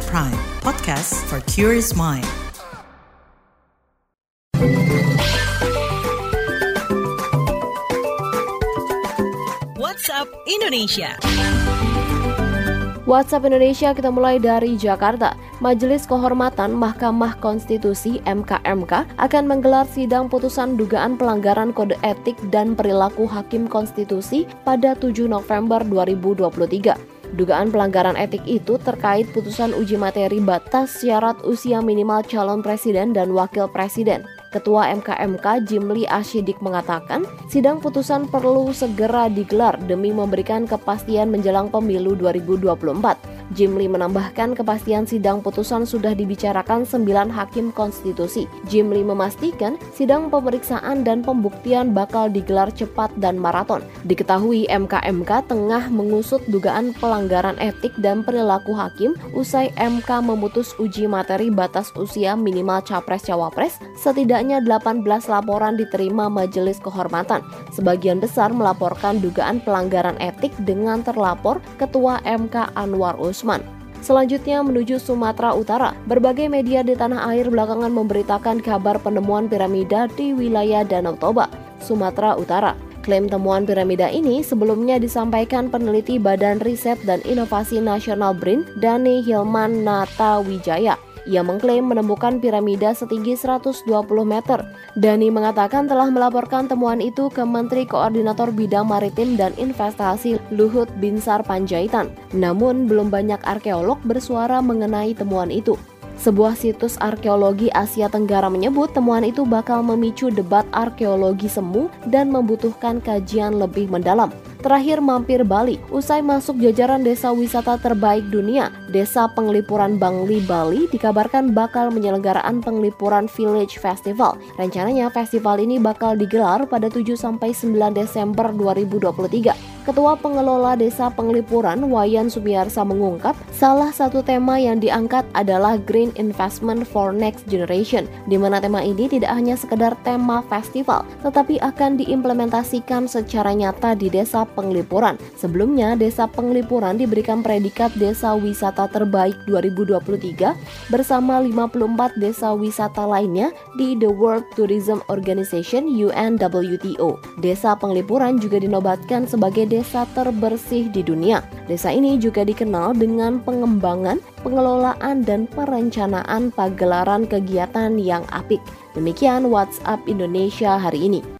at Prime, podcast for curious mind. WhatsApp Indonesia. WhatsApp Indonesia kita mulai dari Jakarta. Majelis Kehormatan Mahkamah Konstitusi MKMK akan menggelar sidang putusan dugaan pelanggaran kode etik dan perilaku hakim konstitusi pada 7 November 2023. Dugaan pelanggaran etik itu terkait putusan uji materi batas syarat usia minimal calon presiden dan wakil presiden. Ketua MKMK Jimli Ashidik mengatakan, sidang putusan perlu segera digelar demi memberikan kepastian menjelang pemilu 2024. Jimli menambahkan kepastian sidang putusan sudah dibicarakan sembilan hakim konstitusi. Jimli memastikan sidang pemeriksaan dan pembuktian bakal digelar cepat dan maraton. Diketahui MKMK tengah mengusut dugaan pelanggaran etik dan perilaku hakim usai MK memutus uji materi batas usia minimal capres-cawapres. Setidaknya 18 laporan diterima Majelis Kehormatan. Sebagian besar melaporkan dugaan pelanggaran etik dengan terlapor Ketua MK Anwar Us Usman. Selanjutnya menuju Sumatera Utara. Berbagai media di tanah air belakangan memberitakan kabar penemuan piramida di wilayah Danau Toba, Sumatera Utara. Klaim temuan piramida ini sebelumnya disampaikan peneliti Badan Riset dan Inovasi Nasional BRIN, Dani Hilman Nata Wijaya. Ia mengklaim menemukan piramida setinggi 120 meter. Dani mengatakan telah melaporkan temuan itu ke Menteri Koordinator Bidang Maritim dan Investasi Luhut Binsar Panjaitan. Namun belum banyak arkeolog bersuara mengenai temuan itu. Sebuah situs arkeologi Asia Tenggara menyebut temuan itu bakal memicu debat arkeologi semu dan membutuhkan kajian lebih mendalam. Terakhir mampir Bali, usai masuk jajaran desa wisata terbaik dunia, Desa Penglipuran Bangli Bali dikabarkan bakal menyelenggaraan Penglipuran Village Festival. Rencananya festival ini bakal digelar pada 7 sampai 9 Desember 2023. Ketua Pengelola Desa Penglipuran Wayan Sumiarsa mengungkap, salah satu tema yang diangkat adalah Green Investment for Next Generation, di mana tema ini tidak hanya sekedar tema festival, tetapi akan diimplementasikan secara nyata di Desa Penglipuran. Sebelumnya, Desa Penglipuran diberikan predikat Desa Wisata Terbaik 2023 bersama 54 desa wisata lainnya di The World Tourism Organization UNWTO. Desa Penglipuran juga dinobatkan sebagai desa terbersih di dunia. Desa ini juga dikenal dengan pengembangan, pengelolaan, dan perencanaan pagelaran kegiatan yang apik. Demikian WhatsApp Indonesia hari ini.